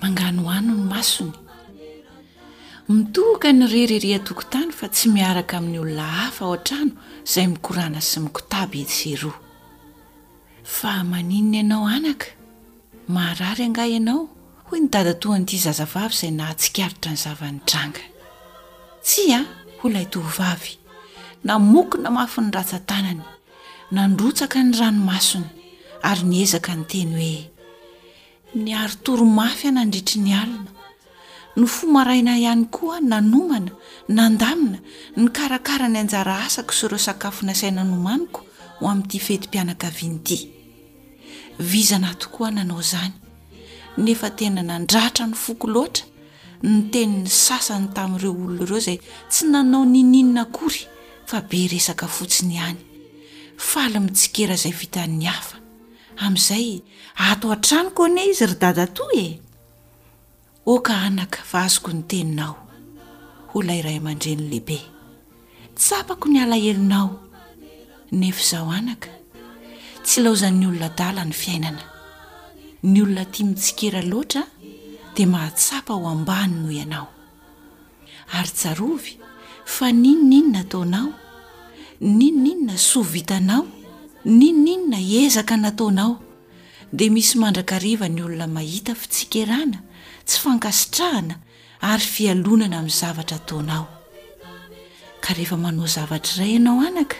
manganohano ny masony mitohoka ny rery ery an-tokotany fa tsy miaraka amin'ny olona hafa ao an-trano izay mikorana sy mikotaba etsy sy eroa fa maninona ianao anaka maharary angaha ianao hoy ny dadatohan'ity zazavavy izay nahatsikaritra ny zava-nitranga tsia hoy ilay tovovavy namoky na mafy ny ratsan-tanany nandrotsaka ny ranomasony ary niezaka ny teny hoe Niaro toromafy aho nandritry ny alina. No fo maraina ihany koa nanomana, nandamina, nikarakara ny anjara asako sy ireo sakafo nasaina nomaniko ho amin'ity fetim-pianakaviana ity. Vizana aho tokoa nanao izany, nefa tena nandratra ny foko loatra ny tenin'ny sasany tamin'ireo olona ireo izay tsy nanao n'ininona akory fa be resaka fotsiny ihany. Faly mitsikera izay vitan'ny hafa. Amin'izay ato an-tranoko anie izy ry dadatoa e! Oka anaka fa azoko ny teninao, hoy ilay ray aman-dreny lehibe. Tsapako ny alahelonao, nefa izaho anaka, tsy laozan'ny olona adala ny fiainana. Ny olona tia mitsikera loatra dia mahatsapa ho ambany noho ianao. ary tsarovy fa n'inon'inona ataonao, n'inon'inona soa vitanao, n'inon'inona ezaka nataonao, dia misy mandrakariva ny olona mahita fitsikerana, tsy fankasitrahana ary fialonana amin'ny zavatra ataonao. Ka rehefa manao zavatra iray ianao anaka,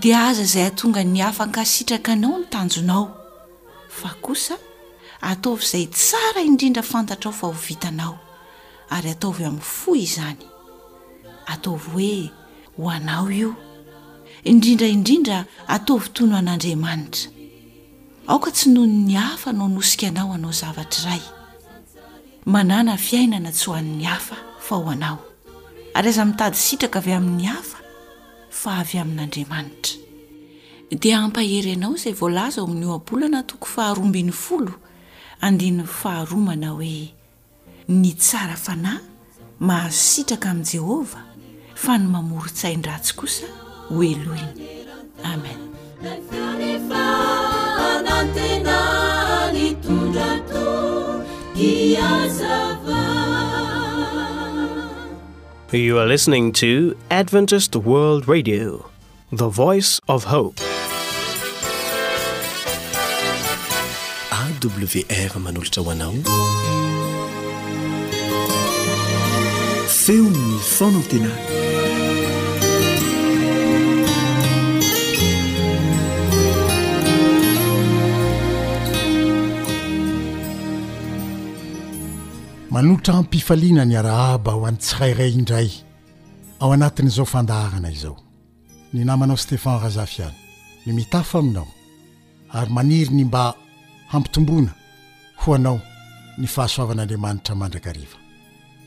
dia aza izay hatonga ny hafa hankasitraka anao ny tanjonao, fa kosa ataovy izay tsara indrindra fantatrao fa ho vitanao, ary ataovy amin'ny fo izany. Ataovy hoe ho anao io. Indrindra indrindra, ataovy toy no an'Andriamanitra. Aoka tsy noho ny hafa no hanosika anao hanao zavatra iray. Manàna fiainana tsy ho an'ny hafa, fa ho anao. Ary aza mitady sitraka avy amin'ny hafa. fa avy amin'Andriamanitra. Dia hampahery anao izay voalaza ao amin'ny Ohabolana toko faharoa ambin'ny folo, andininy faharoa manao hoe, Ny tsara fanahy mahazo sitraka amin'i Jehovah, fa ny mamoron-tsain-dratsy kosa hohelohiny. Amen. you are listening to adventised world radio the voice of hope wr manolitwanao fimonatena Manotra am-pifaliana ny arahaba ho an'ny tsirairay indray ao anatin'izao fandaharana izao. Ny namanao Stephan Razafian no mitafo aminao ary maniry ny mba hampitomboana ho anao ny fahasoavan'Andriamanitra mandrakariva.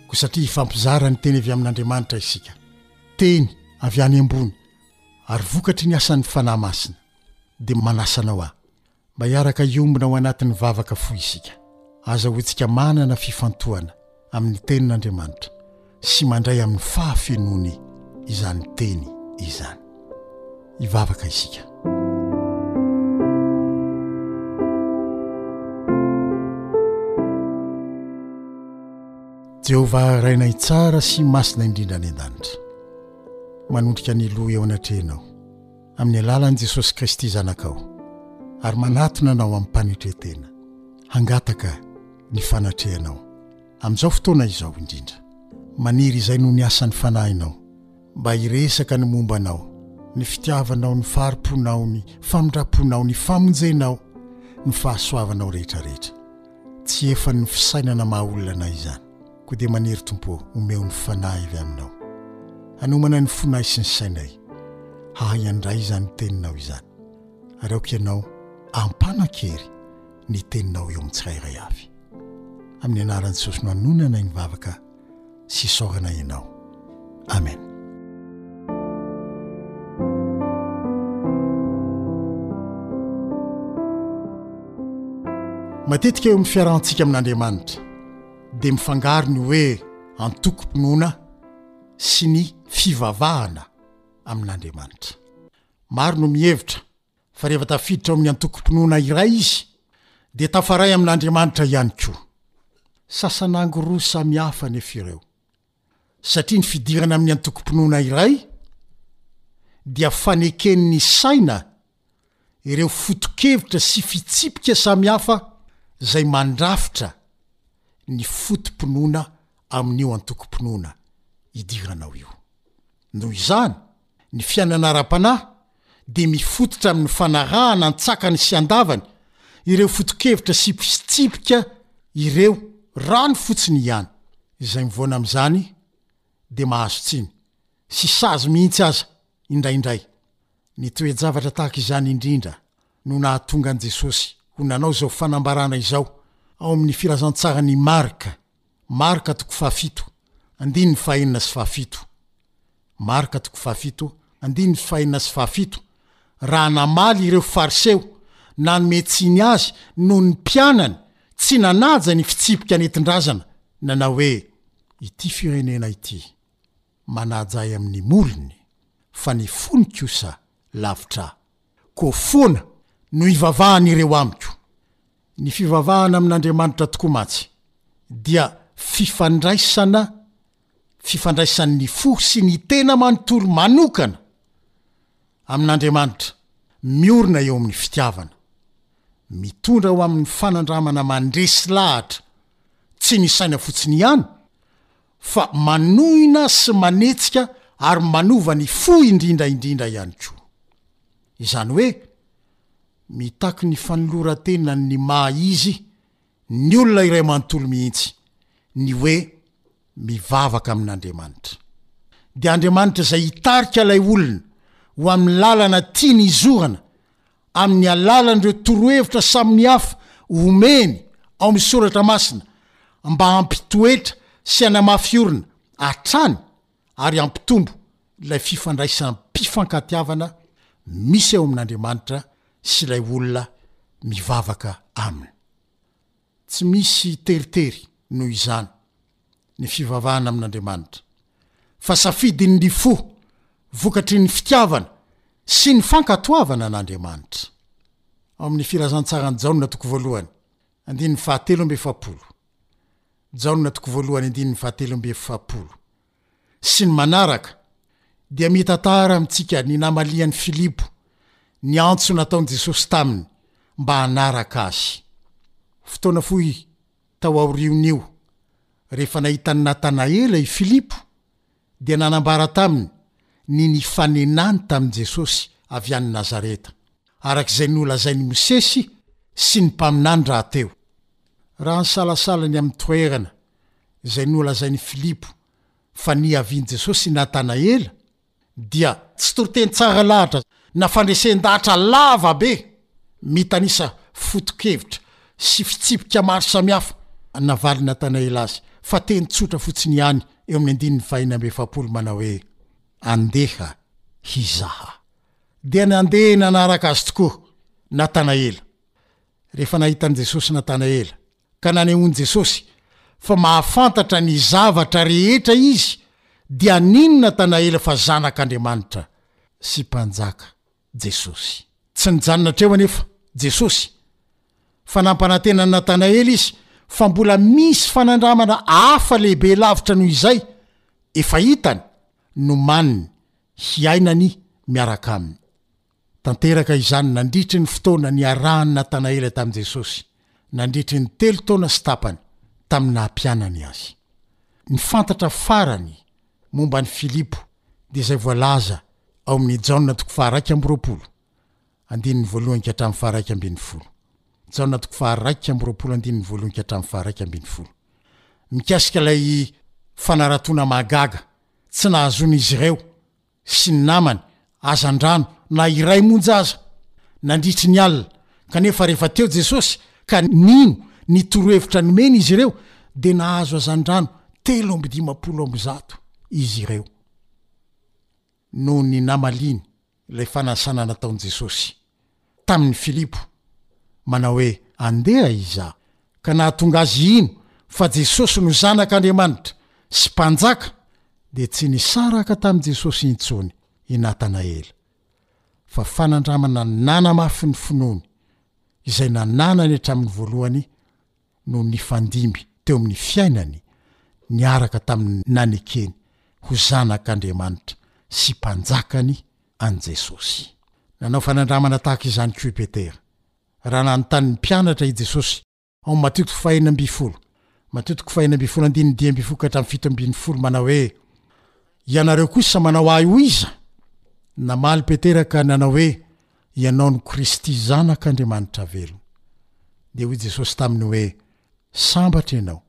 Koa satria hifampizara ny teny avy amin'Andriamanitra isika, teny avy any ambony ary vokatry ny asan'ny Fanahy Masina, dia manasa anao aho Mba hiaraka hiombona ao anatin'ny vavaka fohy isika, aza hoentsika manana fifantohana amin'ny Tenin'Andriamanitra sy mandray amin'ny fahafenoany izany Teny izany. Hivavaka isika. Jehovah Rainay tsara sy masina indrindra any an-danitra, manondrika ny loha eo anatrehanao. amin'ny alalan'i Jesosy Kristy Zanakao, ary manatona anao amim-panetren-tena hangataka ny fanatrehanao amin'izao fotoana izao indrindra. Maniry izay noho ny asan'ny Fanahinao mba hiresaka ny momba anao, ny fitiavanao, ny fahari-ponao, ny famindram-ponao, ny famonjenao, ny fahasoavanao rehetra rehetra. Tsy efan'ny fisainana maha-olona anay izany. Koa dia maniry Tompo ô, omeo ny Fanahy avy Aminao, hanomana ny fonay sy ny sainay, hahay handray izany Teninao izany. Ary aoka Ianao hampanan-kery ny Teninao eo amin'ny tsirairay avy. Amin'ny Anaran'i Jesosy no anonanay ny vavaka sy isaorana Ianao. Amen. Matetika eo amin'ny fiarahantsika amin'Andriamanitra. dia mifangaro ny hoe antokom-pinoana sy ny fivavahana amin'Andriamanitra. Maro no mihevitra fa rehefa tafiditra ao amin'ny antokom-pinoana iray izy, dia tafaray amin'Andriamanitra ihany koa. Sasan'ango roa samy hafa anefa ireo. satria ny fidirana amin'ny antokom-pinoana iray dia faneken'ny saina ireo foto-kevitra sy fitsipika samihafa izay mandrafitra ny foto-pinoana amin'io antokom-pinoana idiranao io. Noho izany, Ny fiainana ara-panahy dia mifototra amin'ny fanarahana an-tsakany sy an-davany ireo foto-kevitra sy fitsipika ireo rano fotsiny ihany. Izay mivoana amin'izany dia mahazo tsiny, sy sazy mihitsy aza indraindray. Ny toe-javatra tahaka izany indrindra no nahatonga an'i Jesosy ho nanao izao fanambarana izao ao amin'ny Filazantsaran'i Marka Marka toko fahafito, andininy fahenina sy fahafito. Marka toko fahafito, andininy fahenina sy fahafito, Raha namaly ireo Fariseo nanome tsiny Azy noho ny mpianany tsy nanaja ny fitsipika nentin-drazana, nanao hoe, Ity firenena ity manaja ahy amin'ny molony, fa ny fony kosa lavitra ahy. Koa foana no ivavahan'ireo amiko. Ny fivavahana amin'Andriamanitra tokoa mantsy dia fifandraisana, fifandraisan'ny fo sy ny tena manontolo manokana amin'Andriamanitra, miorina eo amin'ny fitiavana. Mitondra ho amin'ny fanandramana mandresy lahatra tsy ny saina fotsiny ihany fa manohina sy manetsika ary manova ny fo indrindra indrindra ihany koa. Izany hoe, mitaky ny fanoloran-tenan' ny maha izy ny olona iray manontolo mihitsy ny hoe mivavaka amin' Andriamanitra. Dia Andriamanitra izay hitarika ilay olona ho amin' ny lalana tiany hizorana amin'ny alalan'ireo torohevitra samihafa omeny ao amin'ny Soratra Masina mba hampitoetra sy hanamafy orina hatrany ary hampitombo ilay fifandraisam-pifankatiavana misy eo amin'Andriamanitra sy ilay olona mivavaka Aminy. Tsy misy teritery, noho izany, ny fivavahana amin'Andriamanitra, fa safidin'ny fo, vokatry ny fitiavana sy ny fankatoavana an'Andriamanitra. Ao amin'ny Filazantsaran'i Jaona toko voalohany, andininy fahatelo amby efapolo, Jaona toko voalohany, andininy fahatelo amby efapolo. sy ny manaraka dia mitantara amintsika ny namalian'i Filipo ny antso nataon'i Jesosy taminy mba hanaraka azy. Fotoana fohy tao aorian'io, rehefa nahita an'i Natanaela i Filipo, dia nanambara taminy ny nifanenany tamin'i Jesosy avy any Nazareta, araka izay nolazain'i Mosesy sy ny mpaminany rahateo. Raha nisalasala ny amin'ny toerana izay nolazain'i Filipo fa niavian'i Jesosy i Natanaela, dia tsy toriteny tsara lahatra na fandresen-dahatra lava be mitanisa foto-kevitra sy fitsipika maro samihafa navalin'i Natanaela azy, fa teny tsotra fotsiny ihany eo amin'ny andininy fahiny amby efapolo manao hoe, Andeha hizaha. Dia nandeha nanaraka azy tokoa Natanaela. Rehefa nahita an'i Jesosy Natanaela, ka nanehoan'i Jesosy fa mahafantatra ny zavatra rehetra izy, dia nino Natanaela fa Zanak'Andriamanitra sy Mpanjaka Jesosy. Tsy nijanona hatreo anefa Jesosy, fa nampanantena an'i Natanaela izy fa mbola misy fanandramana hafa lehibe lavitra noho izay efa hitany, nomaniny hiainany miaraka aminy. Tanteraka izany nandritry ny fotoana niarahany Natanaela tamin'i Jesosy, nandritry ny telo taona sy tapany, tamin'ny naha-mpianany azy. Ny fantatra farany momba an'i Filipo dia izay voalaza ao amin'ny Jaona toko faha-iraika amby roapolo, andininy voalohany ka hatramin'ny faha-iraika ambin'ny folo. Jaona toko faha-iraika amby roapolo andininy voalohany ka hatramin'ny faha-iraika ambin'ny folo. Mikasika ilay fanaratoana mahagaga tsy nahazoan'izy ireo sy ny namany, hazandrano na iray monja aza, nandritry ny alina. Kanefa rehefa teo Jesosy ka nino ny torohevitra nomeny izy ireo, dia nahazo hazandrano telo amby dimampolo amby zato izy ireo, noho ny namaliany ilay fanasana nataon'i Jesosy. tamin'i Filipo, manao hoe, Andeha izaho, ka nahatonga azy hino fa Jesosy no Zanak'Andriamanitra sy Mpanjaka, dia tsy nisaraka tamin'i Jesosy intsony i Natanaela, fa fanandramana nanamafy ny finoany izay nananany hatramin'ny voalohany no nifandimby teo amin'ny fiainany niaraka tamin'ny nanekeny ho Zanak'Andriamanitra sy Mpanjakany an'i Jesosy. Nanao fanandramana tahaka izany koa i Petera, raha nanontany ny mpianatra i Jesosy ao amin'ny Matio toko fahahena ambin'ny folo, Matio toko fahahena ambin'ny folo andininy dimy ambin'ny folo ka hatramin'ny fito ambin'ny folo, manao hoe, Ianareo kosa manao ahy ho iza? Namaly Petera ka nanao hoe, Ianao no Kristy Zanak'Andriamanitra velona. Dia hoy Jesosy taminy hoe, Sambatra ianao,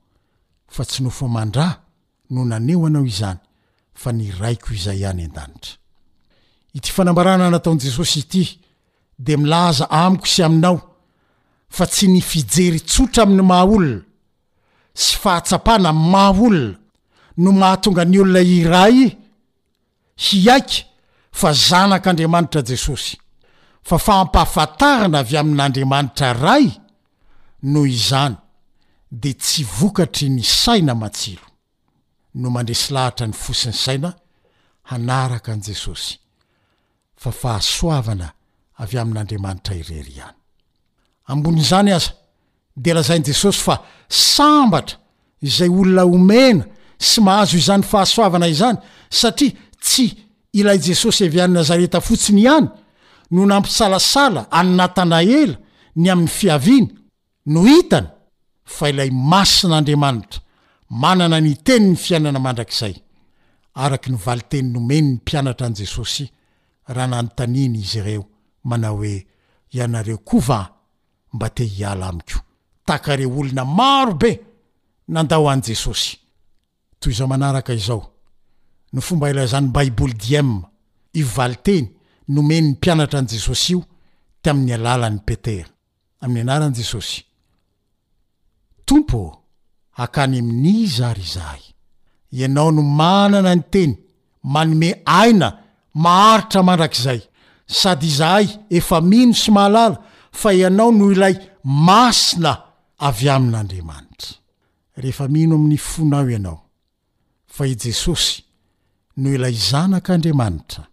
fa tsy nofo aman-dra no naneho anao izany fa ny Raiko izay any an-danitra. Ity fanambarana nataon'i Jesosy ity dia milaza amiko sy aminao fa tsy ny fijery tsotra amin'ny maha-olona sy fahatsapana amin'ny maha-olona no mahatonga ny olona hiray hiaiky fa zanak'Andriamanitra Jesosy, fa fampahafantarana avy amin'Andriamanitra Ray, noho izany dia tsy vokatry ny saina matsilo no mandresy lahatra ny fo sy ny saina hanaraka an'i Jesosy, fa fahasoavana avy amin'Andriamanitra irery ihany. Ambonin'izany aza, dia lazain'i Jesosy fa sambatra izay olona omena sy mahazo izany fahasoavana izany, satria tsy Ilay Jesosy avy any Nazareta fotsiny ihany no nampisalasala an'i Natanaela ny amin'ny fiaviany, no hitany fa ilay Masina Andriamanitra manana ny Tenin'ny Fiainana Mandrakizay, araka ny valinteny nomeny ny mpianatra an'i Jesosy raha nanontaniany izy ireo manao hoe, Ianareo koa va mba te hiala amiko? Tahaka ireo olona maro be nandao an'i Jesosy. Toy izao manaraka izao no fomba ilazan'ny Baiboly Diem io valinteny nomeny ny mpianatra an'i Jesosy io tamin'ny alalan'i Petera. Amin'ny anaran'i Jesosy. Tompo ô, hakany amin'iza ary izahay? Ianao no manana ny teny manome aina maharitra mandrakizay, sady izahay efa mino sy mahalala fa Ianao no ilay Masina avy amin'Andriamanitra. Rehefa mino amin'ny fonao ianao. fa i Jesosy no ilay Zanak' Andriamanitra,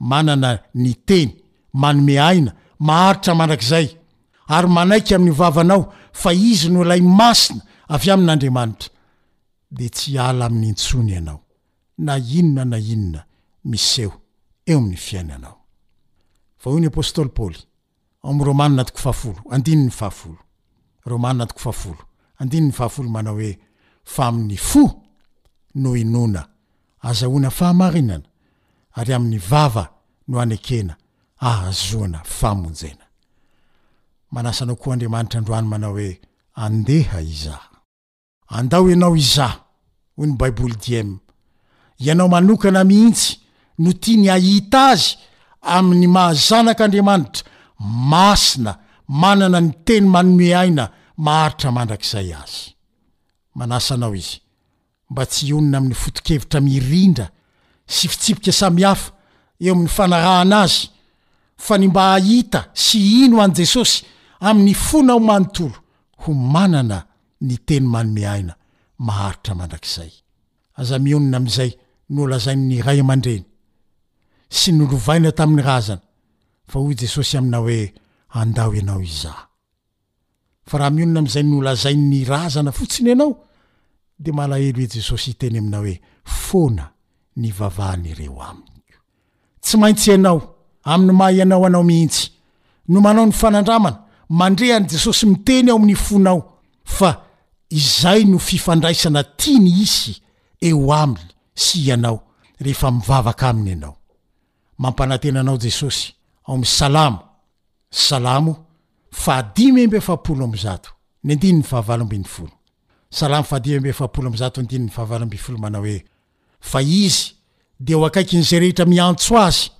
manana ny Teny, manome aina, maharitra mandrakizay, ary manaiky amin' ny vavanao fa Izy no ilay Masina avy amin' Andriamanitra, dia tsy hiala aminy intsony ianao, na inona na inona miseho eo amin' ny fiainanao. Fa hoy ny apostoly Paoly, Ao Romana toko fahafolo, andininy fahafolo, Romana toko fahafolo, andininy fahafolo manao hoe, Fa amin'ny fo no inoana, azahoana fahamarinana, ary amin'ny vava no anekena, ahazoana famonjena. Manasa anao koa Andriamanitra androany manao hoe, Andeha izaho. Andao ianao hizaha, hoy ny Baiboly DM. Ianao manokana mihitsy no tiany hahita azy amin'ny maha zanak' Andriamanitra masina manana ny teny manome aina maharitra mandrakizay azy. Manasa anao izy mba tsy hionona amin'ny foto-kevitra mirindra sy fitsipika samihafa eo amin'ny fanarahana azy, fa ny mba hahita sy hino an'i Jesosy amin'ny fonao manontolo ho manana ny teny manome aina maharitra mandrakizay. Aza mionona amin'izay nolazain'ny ray aman-dreny sy nolovaina tamin'ny razana fa hoy Jesosy aminao hoe andao ianao hizaha. Fa raha mionona amin'izay nolazain'ny razana fotsiny ianao dia malahelo i Jesosy hiteny aminao hoe foana ny vavan'ireo amiko. Tsy maintsy ianao, amin'ny maha ianao anao mihitsy, no manao ny fanandramana, mandre an'i Jesosy miteny ao amin'ny fonao fa izay no fifandraisana tiany hisy eo Aminy sy ianao rehefa mivavaka Aminy ianao. Mampanantena anao Jesosy ao amin'ny Salamo, Salamo fahadimy amby efapolo amby zato, ny andininy fahavalo ambin'ny folo. Salamo fahadimy amby efapolo amby zato, andininy fahavalo ambin'ny folo manao hoe. fa Izy dia eo akaikin'izay rehetra miantso Azy,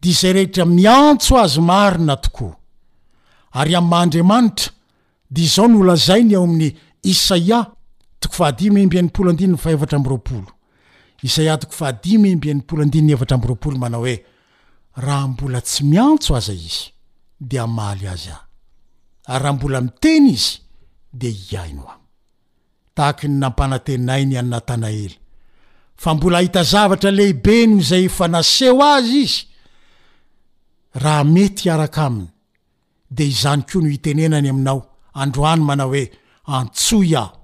dia izay rehetra miantso Azy marina tokoa. Ary amin'ny maha Andriamanitra, dia izao no lazainy ao amin'ny Isaia toko fahadimy amby enimpolo andininy fahefatra amby roapolo, Isaia toko fahadimy amby enimpolo andininy efatra amby roapolo manao hoe, Raha mbola tsy miantso aza Izy, dia hamaly Azy Aho, ary raha mbola miteny Izy, dia hihaino Aho. tahaka ny nampanantenainy an'i Natanaela, fa mbola hahita zavatra lehibe noho izay efa naseho azy izy, Raha mety hiaraka aminy, dia izany koa no hitenenany aminao androany manao hoe, Antsoy aho,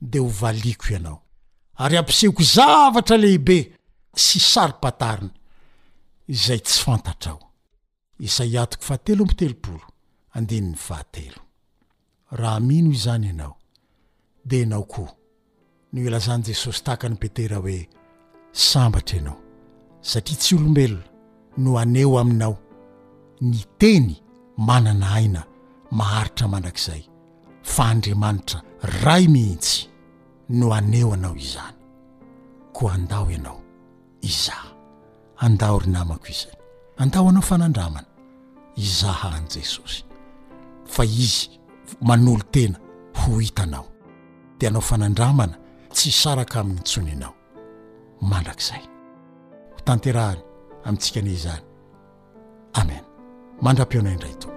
dia hovaliako ianao, ary hampisehoko zavatra lehibe sy saro-pantarina izay tsy fantatrao. Isaia toko fahatelo amby telopolo, andininy fahatelo. Raha mino izany ianao, dia ianao koa no ilazan'i Jesosy tahaka an'i Petera hoe, Sambatra ianao, satria tsy olombelona no haneho aminao ny teny manana aina maharitra mandrakizay, fa Andriamanitra Ray mihitsy no haneho anao izany. Koa andao ianao. Izaho. Andao ry namako izany. Andao hanao fanandramana. Izaha an'i Jesosy. Fa Izy manolo-tena ho hita anao. Dia hanao fanandramana tsy hisaraka aminy intsony ianao. Mandrakizay. Hotanterahany amintsika anie izany. amen mandra-peo anay indray to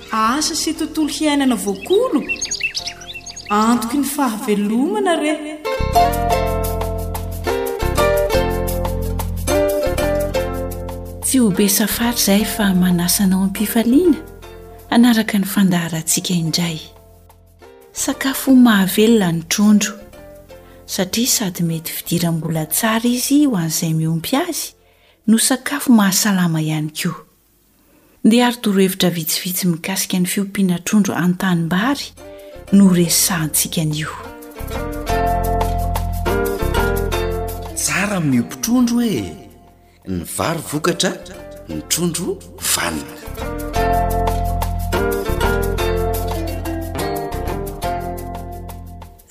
Asa sy tontolo hiainana voakolo, antoky ny fahavelomana re. Tsy ho be safary izay fa manasa anao am-pifaliana hanaraka ny fandaharantsika indray. Sakafo mahavelona ny trondro satria sady mety fidiram-bola tsara izy ho an'izay miompy azy no sakafo mahasalama ihany koa. Ndeha ary torohevitra vitsivitsy mikasika ny fiompiana trondro an-tanimbary no resahantsika anio. Tsara amin'ny omby trondro e! Ny vary vokatra, ny trondro vanona.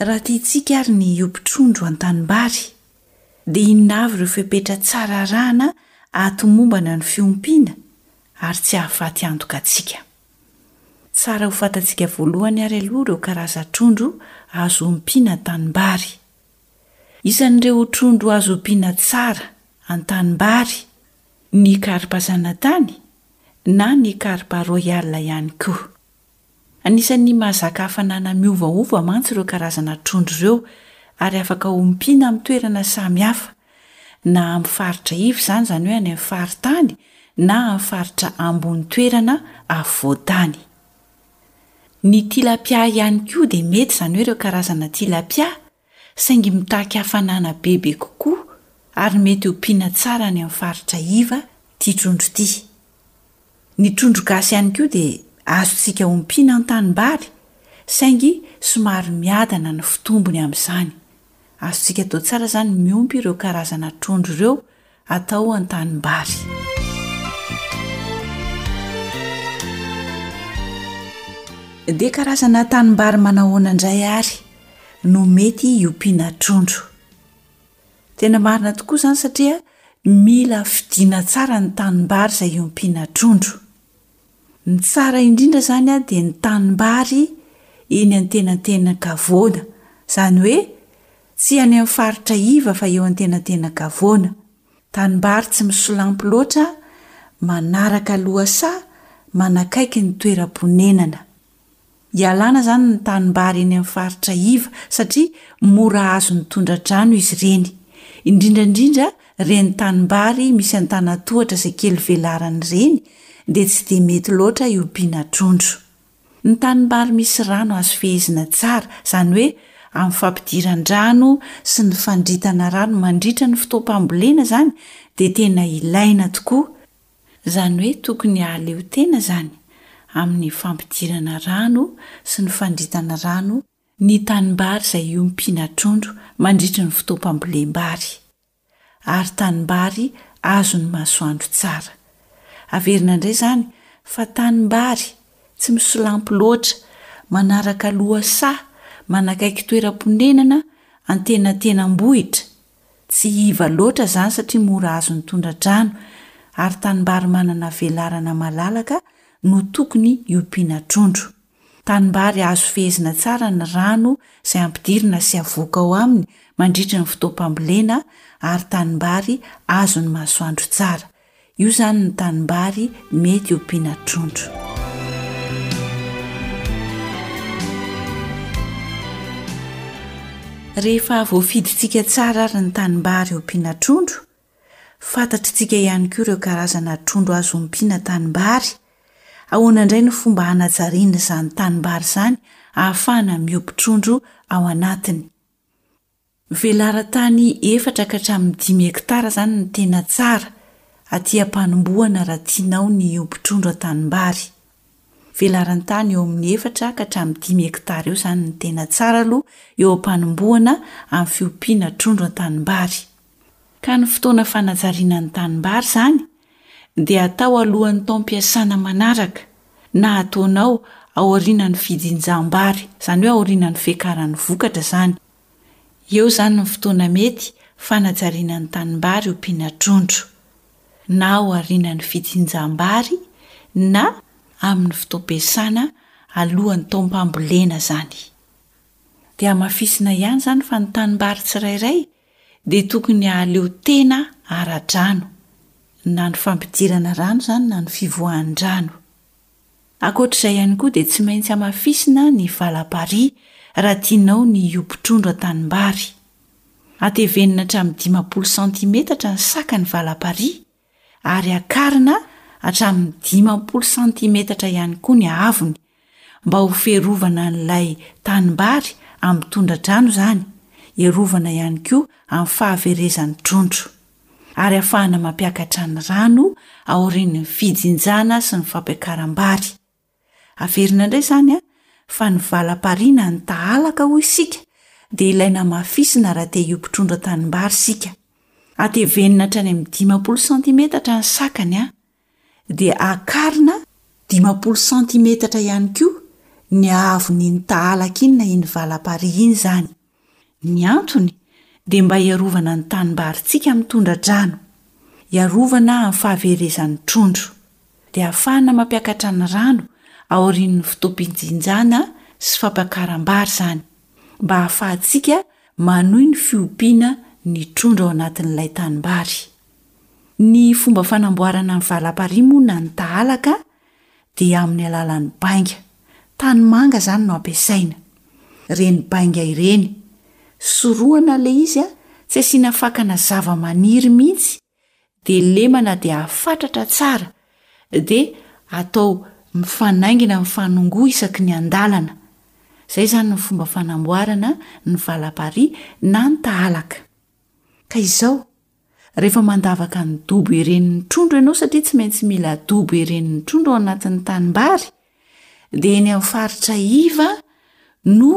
Raha tiantsika ary ny omby trondro an-tanimbary, dia inona avy ireo fepetra tsara arahana hahatomombana ny fiompiana ary tsy hahafaty antoka antsika? Tsara ho fantatsika voalohany àry aloha ireo karazan-trondro azo ompiana an-tanimbary. Isan'ireo trondro azo ompiana tsara an-tanimbary ny karpa zanatany na ny karpa royale ihany koa. Anisan'ny mahazaka hafanana miovaova mantsy ireo karazana trondro ireo ary afaka ompiana amin'ny toerana samy hafa, na amin'ny faritra iva izany, izany hoe any amin'ny faritany, na amin'ny faritra ambony toerana afovoan-tany. Ny tilapia ihany koa dia mety, izany hoe ireo karazana tilapia, saingy mitaky hafanana bebe kokoa ary mety ho mpiana tsara any amin'ny faritra iva ity trondro ity. Ny trondro gasy ihany koa dia azontsika ompiana an-tanimbary, saingy somary miadana ny fitombony amin'izany. Azontsika atao tsara izany ny miompy ireo karazana trondro ireo atao an-tanimbary. Dia karazana tanimbary manahoana indray ary no mety hiompiana trondro? Tena marina tokoa izany satria mila fidiana tsara ny tanimbary izay hiompiana trondro. Ny tsara indrindra izany dia ny tanimbary eny antenantenan-kavoana, izany hoe tsy any amin'ny faritra iva fa eo antenantenan-kavoana. Tanimbary tsy misolampy loatra, manaraka lohasaha, manakaiky ny toeram-ponenana. Ialana izany ny tanimbary eny amin'ny faritra iva satria mora azon'ny tondra-drano izy ireny, indrindra indrindra ireny tanimbary misy antanatohatra izay kely velarany ireny dia tsy dia mety loatra iompiana trondro. Ny tanimbary misy rano azo fehezina tsara, izany hoe amin'ny fampidiran-drano sy ny fandritana rano mandritra ny fotoam-pambolena izany dia tena ilaina tokoa Izany hoe tokony hahaleo tena izany amin'ny fampidirana rano sy ny fandritana rano ny tanimbary izay ompiana trondro mandritry ny fotoam-pambolem-bary, ary tanimbary azon'ny masoandro tsara. Averina indray izany fa tanimbary tsy misolampy loatra, manaraka lohasaha, manakaiky toeram-ponenana antenatenam-bohitra, Tsy iva loatra izany satria mora azon'ny tondra-drano ary tanimbary manana velarana malalaka no tokony hiompiana trondro. Tanimbary azo fehezina tsara ny rano izay ampidirina sy avoaka ao aminy mandritry ny fotoam-pambolena ary tanimbary azon'ny masoandro tsara. Io izany ny tanimbary mety ompiana trondro. Rehefa voafidintsika tsara ary ny tanimbary ompiana trondro, fantatritsika ihany koa ireo karazana trondro azo ompiana tanimbary. Ahoana indray no fomba hanajariana izany tanimbary izany ahafahana miompy trondro ao anatiny? Velaran-tany efatra ka hatramin'ny dimy hektara izany no tena tsara aty am-panombohana raha tianao ny ho mpitrondro an-tanimbary. Velaran-tany eo amin'ny efatra ka hatramin'ny dimy hektara eo izany no tena tsara aloha eo am-panombohana amin'ny fiompiana trondro an-tanimbary. Ka ny fotoana fanajariana ny tanimbary izany dia atao alohan'ny taom-piasana manaraka na ataonao aorianan'ny fijinjam-bary, izany hoe aorianan'ny fiakaran'ny vokatra izany. Eo izany ny fotoana mety fanajariana ny tanimbary ompiana trondro. Na aorianan'ny fijinjam-bary na amin'ny fotoam-piasana alohan'ny taom-pambolena izany. Dia hamafisina ihany izany fa ny tanimbary tsirairay dia tokony hahaleo tena ara-drano, na ny fampidirana rano izany na ny fivoahan'ny rano. Ankoatra izay ihany koa dia tsy maintsy hamafisina ny valaparihy raha tianao ny ho mpitrondro an-tanimbary. Hatevenina hatramin'ny dimampolo santimetatra ny saka ny valaparihy, ary akarina hatramin'ny dimampolo santimetatra ihany koa ny haavony mba ho fiarovana an'ilay tanimbary amin'ny tondra-drano izany, iarovana ihany koa amin'ny fahaverezan'ny trondro, ary hahafahana mampiakatra ny rano aorian'ny fijinjana sy ny fampiakaram-bary. Averina indray izany fa ny valam-pariana ny tahalaka hoy isika dia ilay namafisina raha te hiompitr-ondra tanimbary isika. Atevenina hatrany amin'ny dimampolo santimetatra ny sakany an! Dia akarina dimampolo santimetatra ihany koa ny haavon'iny tahalaka iny na iny valam-parihy iny izany. Ny antony dia mba hiarovana ny tanimbarintsika amin'ny tondra-drano. Hiarovana amin'ny fahaverezan'ny trondro. Dia hahafahana mampiakatra ny rano aorian'ny fotoam-pijinjana sy fampakaram-bary izany, mba hahafahantsika manohy ny fiompiana ny trondro ao anatin'ilay tanimbary. Ny fomba fanamboarana ny valaparihy moa na ny tahalaka dia amin'ny alalan'ny bainga, tanimanga izany no ampiasaina. Ireny bainga ireny, sorohana ilay izy a, tsy asiana fakana zava-maniry mihitsy, dia lemana dia afatratra tsara, dia atao mifanaingina amin'ny fanongoa isaky ny andalana. Izay izany ny fomba fanamboarana ny valaparia na ny tahalaka. Ka izao, Rehefa mandavaka ny dobo eren'ny trondro ianao satria tsy maintsy mila dobo eren'ny trondro ao anatin'ny tanimbary dia eny amin'ny faritra iva no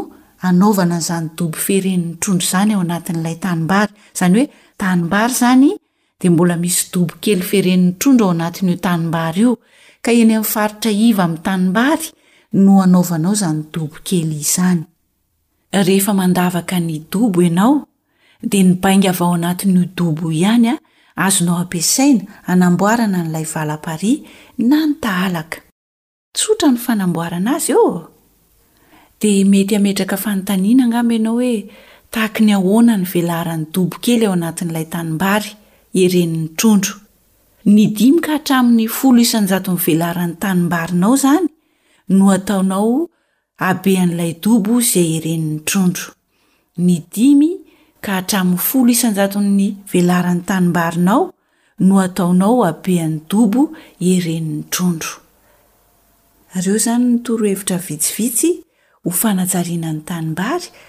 anaovana an'izany dobo fieren'ny trondro izany ao anatin'ilay tanimbary. Izany hoe tanimbary izany dia mbola misy dobo kely fieren'ny trondro ao anatin'io tanimbary io ka eny amin'ny faritra iva amin'ny tanimbary no anaovanao izany dobo kely izany. Rehefa mandavaka ny dobo ianao, dia ny bainga avy ao anatin'io dobo io ihany azonao ampiasaina hanamboarana an'ilay valamparihy na ny tahalaka. Tsotra ny fanamboarana azy ô! Dia mety hametraka fanontaniana angamba ianao hoe tahaky ny ahoana ny velaran'ny dobo kely ao anatin'ilay tanimbary eren'ny trondro. Ny dimy ka hatramin'ny folo isan-jaton'ny velaran'ny tanimbarinao izany no ataonao Habean'ilay dobo izay iren'ny trondro. Ny dimy ka hatramin'ny folo isan-jaton'ny velaran'ny tanimbarinao no ataonao ho habean'ny dobo iren'ny trondro. Ireo izany no torohevitra vitsivitsy ho fanajariana ny tanimbary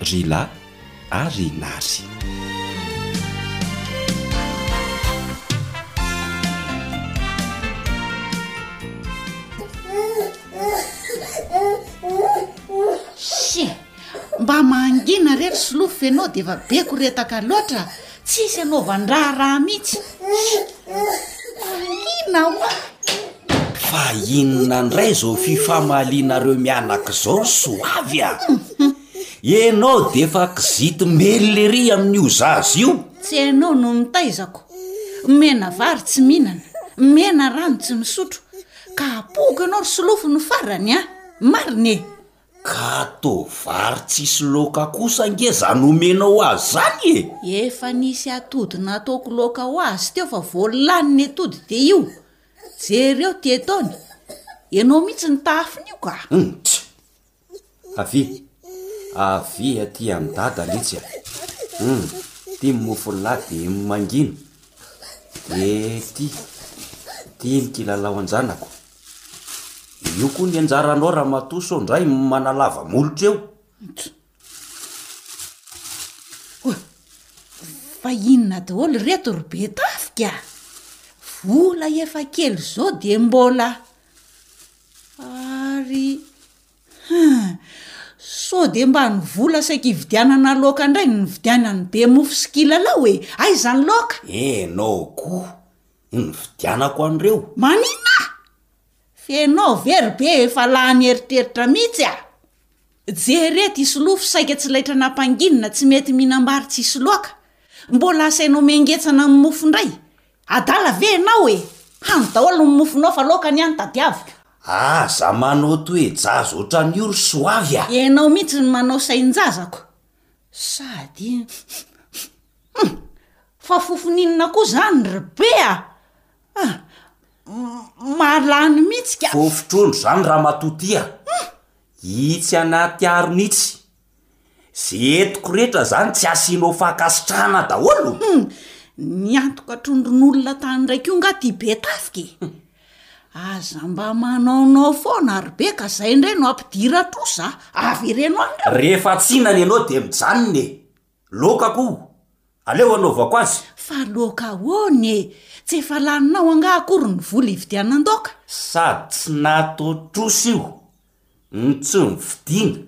Ry lahy ary ry nary. Sia! Mba mangina re ry solofo ianao dia efa be koretaka loatra. Tsisy anaovan-draharaha mihitsy. Mahina hoa! Fa inona indray izao fifamalianareo mianak'izao ry soavy a! Ianao dia efa kizitim-belona ery amin'io zaza io. Tsy ianao no nitaizako. Mena vary tsy mihinana, mena rano tsy misotro, ka apoako ianao ry solofo no farany a! Marina e! Kato, vary tsisy laoka kosa ange zany omenao azy zany e! Efa nisy atody nataoko laoka ho azy teo fa vao lany ny atody dia io, jereo ty ataony, ianao mihitsy ny tahafin'io ka! Hum, tch! Avia, avia aty amin'i dada letsy a! Hum, ty mofo lahy dia mangina, dia ty, ty ny kilalao an-janako, Eo koa ny anjaranao ramatoa sao ndray manalava molotra eo. Oa, fa inona daholo ireto ry be tafika? Vola efa kely izao dia mbola ary hum, sao dia mba ny vola saika hividianana laoka ndray no nividianan'i be mofo sy kilalao e, aiza ny laoka? Ianao koa no nividianako an'ireo. Maninona? Fa ianao ve ry be efa lany eritreritra mihitsy a! Jere ity solofo saika tsy laitra nampanginina, tsy mety mihinam-bary tsisy loaka. Mbola asainao mihangetsana amin'ny mofo indray. Adala ve ianao e! Hany daholo ny mofonao fa loaka ny ahy no tadiaviko. Aza manao toe-jaza ohatran'io ry soavy a! Ianao mihitsy no manao sain-jazako. Sady hum! fa fofoninona koa zany ry be a! ah! malany mitsy ka! Fofotrondro zany ramatoa ty a! itsy anaty harona itsy! ze entiko rehetra zany tsy asianao fankasitrahana daholo? Hum! niantoka trondron'olona tany ndray ko nga ty be tafika e! Aza mba manaonao foana ry be ka zay indray no ampidira trosa a! Avereno any reo! Rehefa tsinana ianao dia mijanona e! Loka kou! Aleo anaovako azy! Fa loka ahoana e! Tsy efa laninao angaha akory ny vola ividianan-daoka? Sady tsy nato trosa io, ny tsy nividiana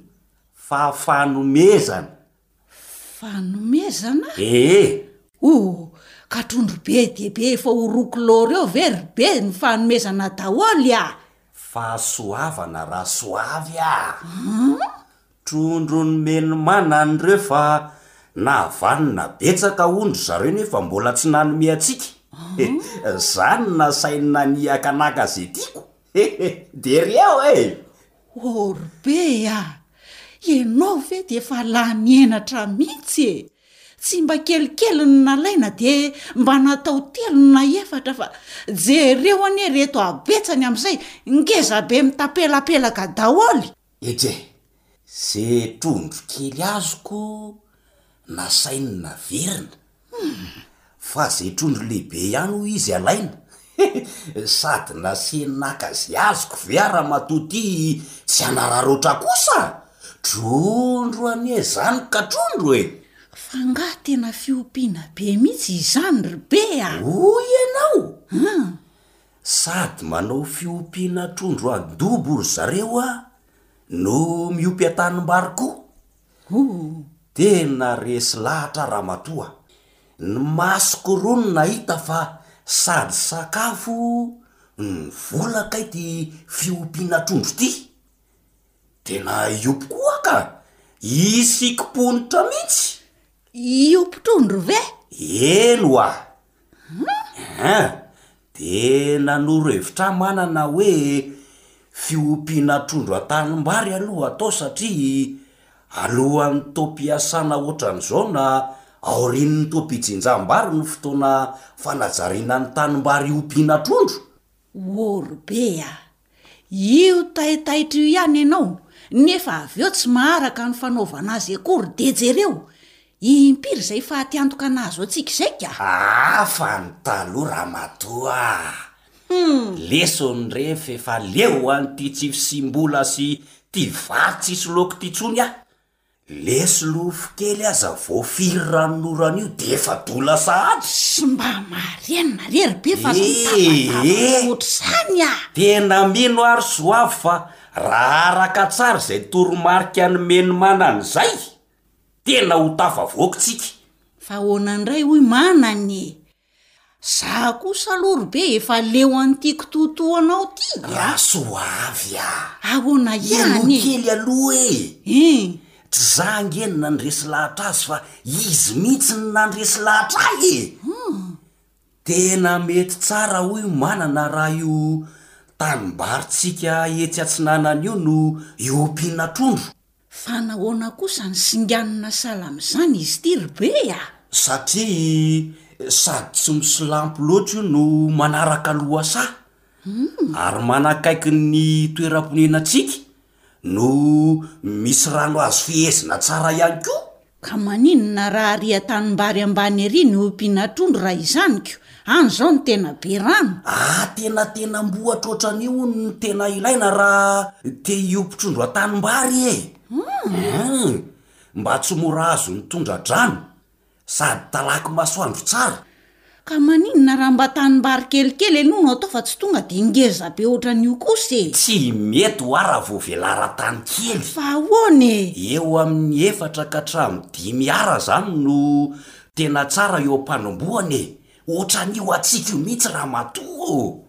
fa fanomezana Fanomezana? Ee! Oh! Ka trondro be dia be efa ho roa kilao ireo ve ry be ny fanomezana daholo ah! Fahasoavana ra soavy ah! An? Trondro nomen'i Mana an'ireo fa nahavanona betsaka hono ry zareo nefa mbola tsy nanome antsika. Zany no nasainy naniaka naka ze tiako. He he, de ry eo e! Orbe a! Ianao ve dia efa lany henatra mihitsy e! Tsy mba kelikely ny nalaina dia mba natao telo na efatra fa jereo anie reto habetsany amin'izay ngeza be mitapelapelaka daholo! Eje, ze trondro kely azoko nasainy naverina. Humm! Fa ze trondro lehibe ihany hoy izy alaina he! Sady nasiany naka ze azoko ve ary ramatoa ty tsy hanararaotra kosa? Trondro anie zany ka trondro e! Fa ngah tena fiompiana be mihitsy izany ry be a! Hoy ianao? Humm! Sady manao fiompiana trondro an-dobo ry zareo a! No miompy an-tanimbary koa! Hoo! Tena resy lahatra ramatoa a! Ny masoko roa no nahita fa sady sakafo no vola kay ty fiompiana trondro ty! Tena hiopy koa ka! Isiky ponitra mihitsy! Hiopy trondro ve? Eny oa! Hum! Dia nanoro hevitra ahy manana hoe fiompiana trondro an-tanimbary aloha atao satria alohan'ny taom-piasana hoatran'izao na aorian'ny taom-pijinjam-bary no fotoana fanajariana ny tanimbary hiompiana trondro. Worobe a! Io taitaitra io ihany ianao nefa avy eo tsy maharaka ny fanaovana azy akory dia jereo impiry izay fahatiantoka nahazo antsika izay ka! Hafa ny taloha ramatoa ah! Hum! Lesson ref efa leo an'ity tsy fisiam-bola sy tia vary tsisy laoka ity intsony aho! Lesy lofo kely aza vao firy ranon'orana io de efa dola sahady. Sy mba marenina re ry be fa aza mitavantavana ohatr'izany a! Tena mino aho ry Soavy fa raha araka tsara izay toromarika nomen'i Manana izay, tena ho tafavoaka isika. Fa ahoana indray hoy Manana e! Za kosa aloha ry be efa leo an'ity kitoatoanao ty a! Rasoavy a! Ahoana ihany e! Mialoha kely aloha e! Hein! Tsy za ange no nandresy lahatra azy fa izy mihitsy no nandresy lahatra ahy e! Hum! Tena mety tsara hoy Manana raha io tanimbarintsika etsy atsinanana io no iompiana trondro. Fa nahoana kosa ny singanina sahala amin'izany izy ity ry be a? Satria sady tsy misolampy loatra io no manaraka lohasaha ary manakaiky ny toeram-ponenantsika no misy rano azo fehezina tsara ihany koa. Ka maninona raha ary an-tanimbary ambany ery no ompiana trondro raha izany ko? Any izao no tena be rano. Ah tena tena ambohatra ohatran'io hono no tena ilaina raha te hiompy trondro an-tanimbary e! Hum! Mba tsy mora azon'ny tondra-drano sady talaky masoandro tsara. Ka maninona raha mba tanimbary kelikely aloha no atao fa tsy tonga dia ngeza be ohatran'io kosa e! Tsy mety hoa raha vao velara tany kely. Fa ahoana e? Eo amin'ny efatra ka hatramin'ny dimy Ar izany no tena tsara eo am-panombohana e! Ohatran'io antsika io mihitsy ramatoa ô!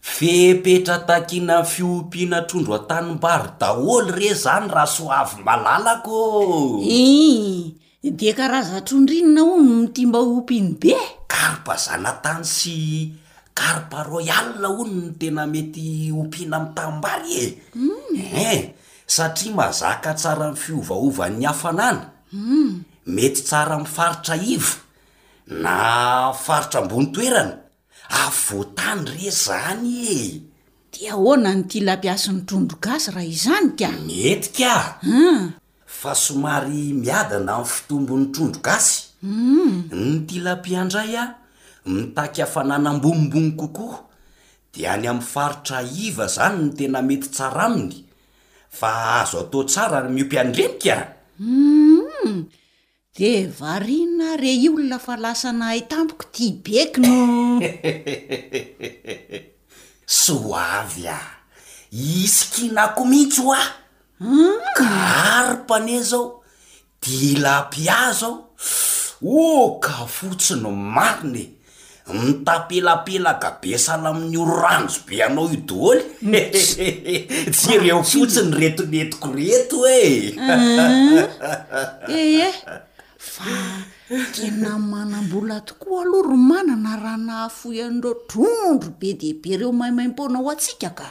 Fepetra takiana fiompiana trondro an-tanimbary daholo re zany Rasoavy malalako ô! Iiiii! Dia karazan-trondro inona hono no tianao hompiany be? Karpa zanatany sy karpa royale hono no tena mety hompiana amin'ny tanimbary e! He! satria mazaka tsara amin'ny fiovaovan'ny hafanana, mety tsara amin'ny faritra iva na faritra ambony toerana Afovoan-tany re zany ee! De ahoana ny tilapia sy ny trondro gasy raha izany ka? Mety ka! Hum! Fa somary miadana amin'ny fitombon'ny trondro gasy. Hum! Ny tilapia indray a, mitaky hafanana ambonimbony kokoa, de any amin'ny faritra iva izany no tena mety tsara aminy, fa azo atao tsara ny miompy an'ireny ka! Hum! De variana re i olona fa lasa nahay tampoka ty bec no. Tsy ho avy ah. Isikinako mihitsy hoa. Karpa anie zao. Tilapia zao. Oka fotsiny marina e. Mitapelapelaka be sahala amin'ny oranjy be anao io doholy eh! Jereo fotsiny reto nentiko reto e! Ehe, fa tena manam-bola tokoa aloha ry Manana raha nahafoy an'ireo trondro be dia be ireo maimaim-poana ho antsika ka!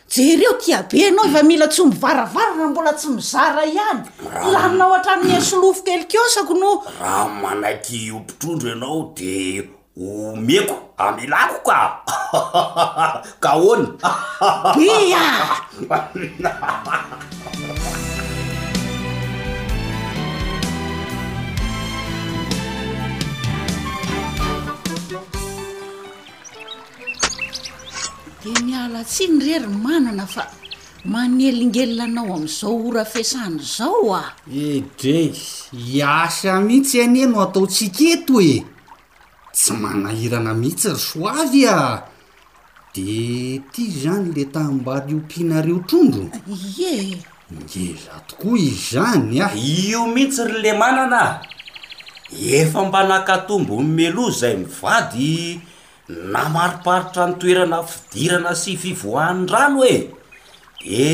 Jereo tia be anao efa mila tsy mivaravara raha mbola tsy mizara ihany laninao hatrany ny solofo kely kiosako no Raha manaiky ho mpitrondro ianao de omeko amelako ka ka ahoana? Be ah! Dia miala tsiny re ry manana fa manelingelina anao amin'izao ora fiasana izao ah! Edrey, hiasa mihitsy anie no ataontsika eto e! Tsy manahirana mihitsy ry soavy ah! Dia ity izany ilay tanimbary ompianareo trondro? Ie, Ngeza tokoa izany a! Io mintsy ry lemanana a! Efa mba nakatombo ny meloa zay mivady namariparitra ny toerana fidirana sy fivoahan'ny rano e! De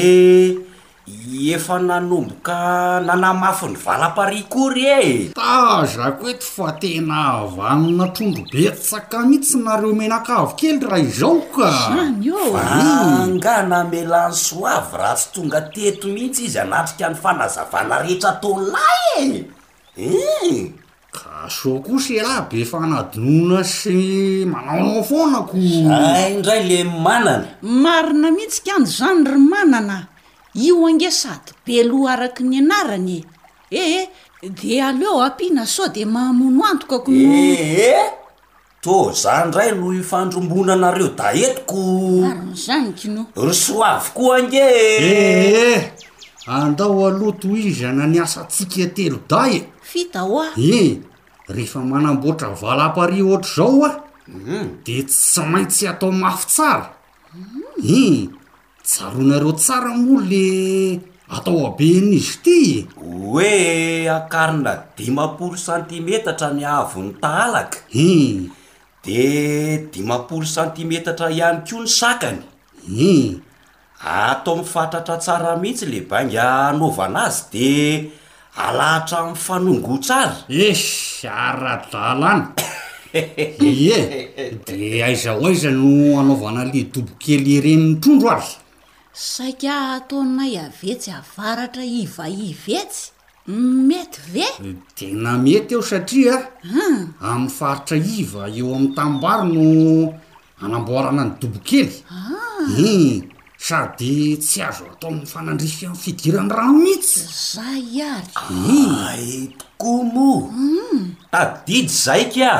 efa nanomboka nanamafy ny valaparihy koa ry e! Tazako eto fa tena avy any trondro be. Tsaka mitsy nareo menakavy kely raha izao ka! Zany ô! Fa angaha namela an'i Soavy raha tsy tonga teto mihitsy izy hanatrika ny fanazavana rehetra ataonay e! Hein! Ka sao kosa ialahy be fanadinoana sy manaonao foana ko! Zay indray le Manana! Marina mihitsy kany zany ry Manana a! Io ange sady be loha araky ny anarany e! Eh eh, dia aleo ampiana sao dia mahamono antoka ko no. Eh eh, toa za ndray no ifandrombonanareo dahy eto ko. Marina izany ko no. Ry soavy koa ange e. Eh eh, andao aloha tohizana ny asantsika telo dahy e. F'hita hoa. Eh, rehefa manamboatra valaparihy ohatr'izao hoa dia tsy maintsy atao mafy tsara. Eh, Tsaroanareo tsara moa le atao haben'izy ity e! Oe akarina dimampolo santimetatra ny haavon'ny tahalaka, Hum. de dimampolo santimetatra ihany koa ny sakany. Hum. Atao mifatratra tsara mihitsy le bainga anaovana azy de. Alahatra amin'ny fanongoan-tsary? Esy, ara-dalàna! Ie, dia aiza ho aiza no anaovana le dobo kely iren'ny trondro aza? Saika ataonay avetsy avaratra iva ivetsy, mety ve? Tena mety eo satria amin'ny faritra iva eo amin'ny tanimbary no Hanamboarana ny dobo kely. Ah! Ii, Sady tsy azo atao mifanandrify amin'ny fidiran'ny rano mihitsy. Zay ary. Ii, Ay tokoa moa. Tadidy zay kya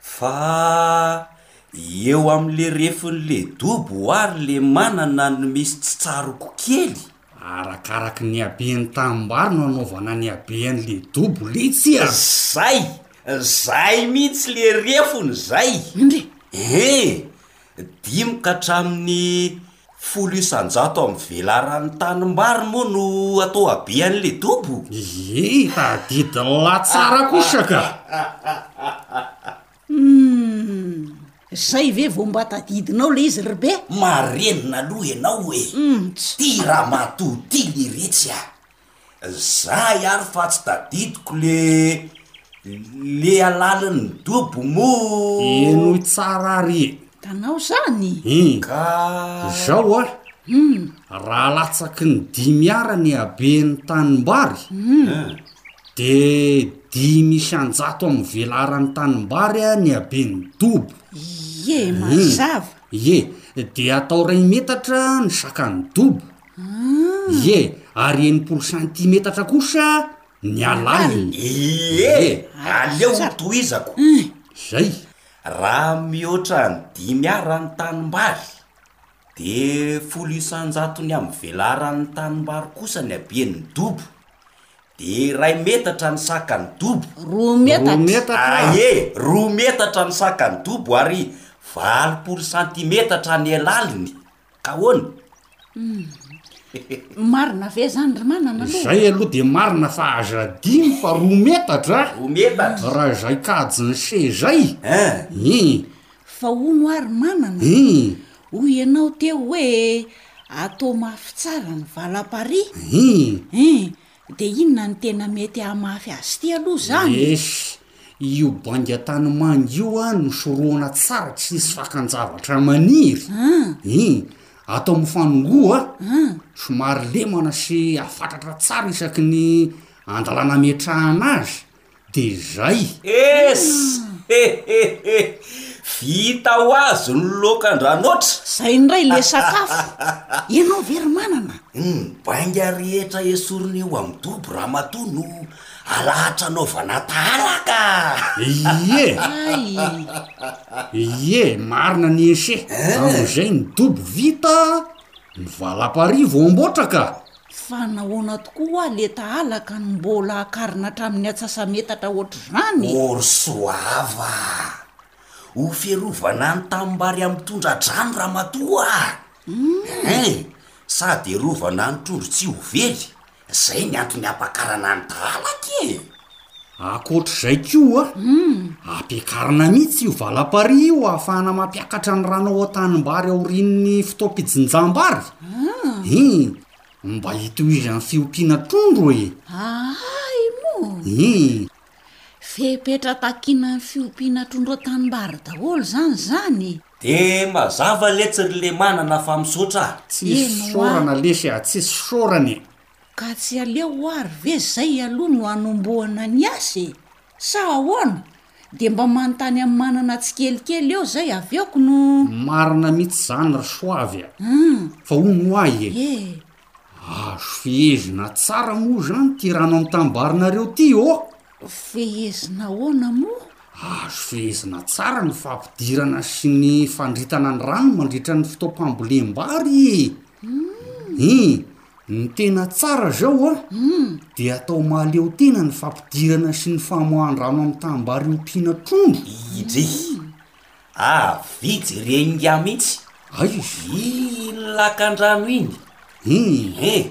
fa eo amin'le refin'le dobo ary le manana no misy tsy tsaroko kely. Arakaraky ny haben'ny tanimbary no anaovana ny habeany le dobo le tsy a. Zay! Zay mihitsy le refony zay! Indry e! Dimy ka hatramin'ny folo isan-jato amin'ny velaran'ny tanimbary moa no atao habeany le dobo? Ie, tadidin'lah tsara kosa ka! Humm! Zay ve vao mba tadidinao le izy ry be? Marenina aloha ianao e! Humm! Ty ramatoa ty liretsy a! Zay ary fa tsy tadidiko le le alalin'ny dobo moa! Henoy tsara ary e! Hitanao zany? Enga! Izao a, raha latsaky ny dimy Ar ny haben'ny tanimbary, dia dimy isan-jato amin'ny velaran'ny tanimbary ny haben'ny dobo. Ie, mazava. Ie, dia atao iray metatra ny sakan'ny dobo. Ie, ary enimpolo sentimetatra kosa ny alaliny. Ie, aleo hotohizako. Izay. Raha mihoatra ny dimy Ar ny tanimbary, dia folo isan-jatony amin'ny velaran'ny tanimbary kosa ny haben'ny dobo, dia iray metatra ny sakan'ny dobo, Roa metatra. Aie, roa metatra ny sakan'ny dobo ary valopolo santimetatra ny elaliny. ahoana? Humm marina ve zany ry manana aloha? Izay aloha dia marina fa aza adino fa roa metatra a! Roa metatra? Raha izay kajin'ny seza i! Ein! Ein! Fa hono aho ry manana, Ein! hoy ianao teo hoe atao mafy tsara ny valam-parihy? Ein! Ein! Dia inona no tena mety hahamafy azy ity aloha izany e? Esh! Io bainga tany manga io an no sorohana tsara tsy hisy fakan-javatra maniry e! Atao mifanongoa somary lemana sy afatratra tsara isaky ny andalana ametrahana azy de zay! Es! Hehehe! Vita ho azy ny loka an-dRanoatra! Zay indray le sakafo! Ianao ve ry Manana? Ny bainga rehetra esorina eo amin'ny dobo Ramatoa no alahatra anaovana tahalaka! Ie! Ie! Marina ny ese! Amin'izay ny dobo vita, ny valaparihy vao amboatra ka! Fa nahoana tokoa hoa le tahalaka no mbola hakarina hatramin'ny atsasametatra ohatr'izany? Orsoava a! Ho fiarovana ny tanimbary amin'ny tondra-drano ramatoa a! Hein! Sady hiarovana ny trondro tsy ho very, zay ny antony hampakarana ny tahalaka e! Ankoatra izay koa, ampiakarina mihitsy io valam-parihy io hahafahana mampiakatra ny rano ao an-tanimbary aorian'ny fotoam-pijinjam-bary. Ii, Mba hitohizan'ny fiompiana trondro e! Ahay moa! Ii, Fepetra takinan'ny fiompiana trondro an-tanimbary daholo izany izany e! De mazava letsy ry lemanana fa misaotra a. Tsisy fisaorana lesy a, tsisy fisaorana e. Ka tsy aleo ary ve zay aloha no anombohana ny asa e! Sa ahoana? Dia mba manontany an'i Manana tsikelikely eo zay avy eo ko no. Marina mitsy zany ry Soavy a! Fa hono ho ahy e! Azo fehezina tsara moa zany ty rano am tambarinareo ty ô! Fehezina ahoana moa? Azo fehezina tsara ny fampidirana sy ny fandritana ny rano mandritra ny fotoam-pambolem-bary e! Hum! Ny tena tsara zao a, de atao mahaleo tena ny fampidirana sy ny famoahan-drano amin'ny tanimbary ompiana trondro. Idry, avia jere ingahy mihitsy. Aiza? Iny lakandrano iny. Iny? Eh,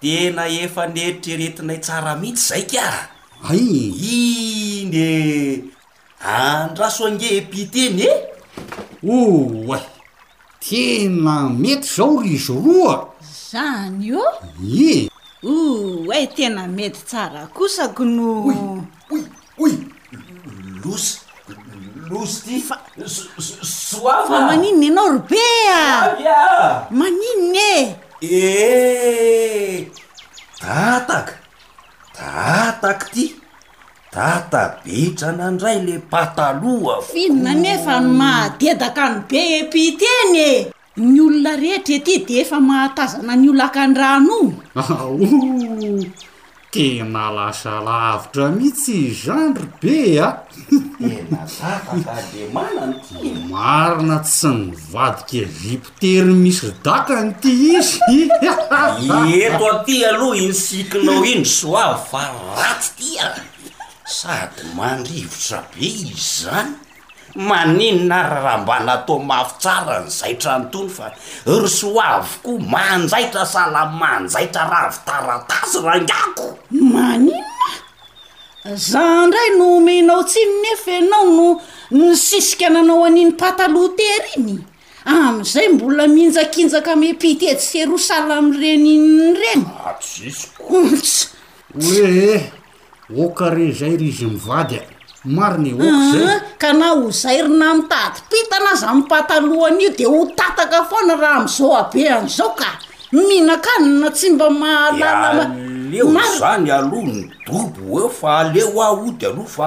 tena efa neritreretinay tsara mihitsy zay ka. Ain? Iny e, Andraso ange mpiteny e! Oay! Tena mety zao ry izy roa! Zany ô? Ie! Oay! Tena mety tsara kosa kno! Oy! Oy! Oy! Loza! Loza ty! Fa soava a! Fa maninona ianao ry be a! Soavy a! Maninona e! Ee! Datak! Datak ty! Data be tranandray le pataloha fo. Inona anefa no mahadedaka an'i BEPiteny e? Ny olona rehetra ety dia efa mahatazana an'io lakandrano io. Aouu! Tena lasa lavitra mihitsy izany ry be a! Tena zava-padre manana ity e! Marina tsy nivadika VIP Tery misy ridaka ny ty izy. Eto aty aloha iny sikinao iny soavy fa ratsy ty a! Sady mandrivotra be izany. Maninona ary raha mba natao mafy tsara ny zaitra an'itony fa ry soavy koa manjaitra sahala amin'ny manjaitra ravin-taratasy rangako. Maninona? Za ndray no omenao tsiny nefa ianao no nisisika nanao an'iny pataloha tery iny? Amin'izay mbola mihinjakinjaka mipity etsy sy eroa sahala amin'ireny inona ireny. Onts! Hoe e! Oka re izay ry izy mivady a! Marina e, oka izay. Aa ka na ho zairina mitady mpitana aza amin'ny patalohan'io dia ho tataka foana raha amin'izao habe an'izao ka! Mihinan-kanina tsy mba mahalala ma-. Aleo izany aloha ny dobo eo fa aleo aho hody aloha fa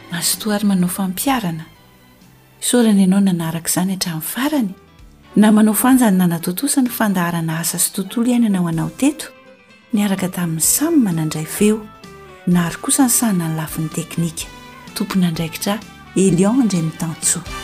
Mazotoa àry manao fampiharana. Isaorana ianao nanaraka izany hatramin'ny farany, na manao fanjany nanatontosa ny fandaharana Asa sy Tontolo Iainana ho anao teto, niaraka tamin'i Sam nandray feo, na àry kosa nisahana ny lafiny teknika, tompon'andraikitra Elion Andriamitantsoa.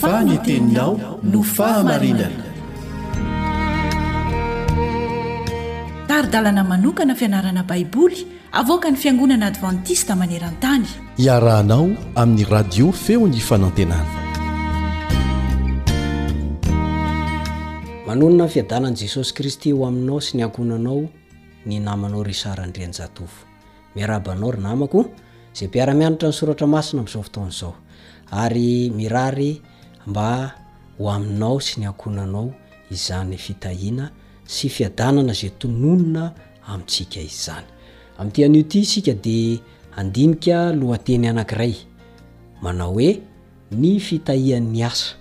fa ny teninao no fahamarinana taridalana manokana fianarana baiboly avoaka ny fiangonana advantista maneran-tany iarahanao amin'ny radio feo ny fanantenana manonona ny fiadanan'i jesosy kristy ho aminao sy ny ankohonanao ny namanao Richard Randrianjatovo. Miarahaba anao ry namako, izay mpiara-mianatra ny soratra masina amin'izao fotoana izao. Ary mirary mba ho aminao sy ny ankohonanao izany fitahiana sy fiadanana izay tononina amintsika izany. Amin'ity anio ity isika dia handinika lohateny anankiray manao hoe ny fitahian'ny asa.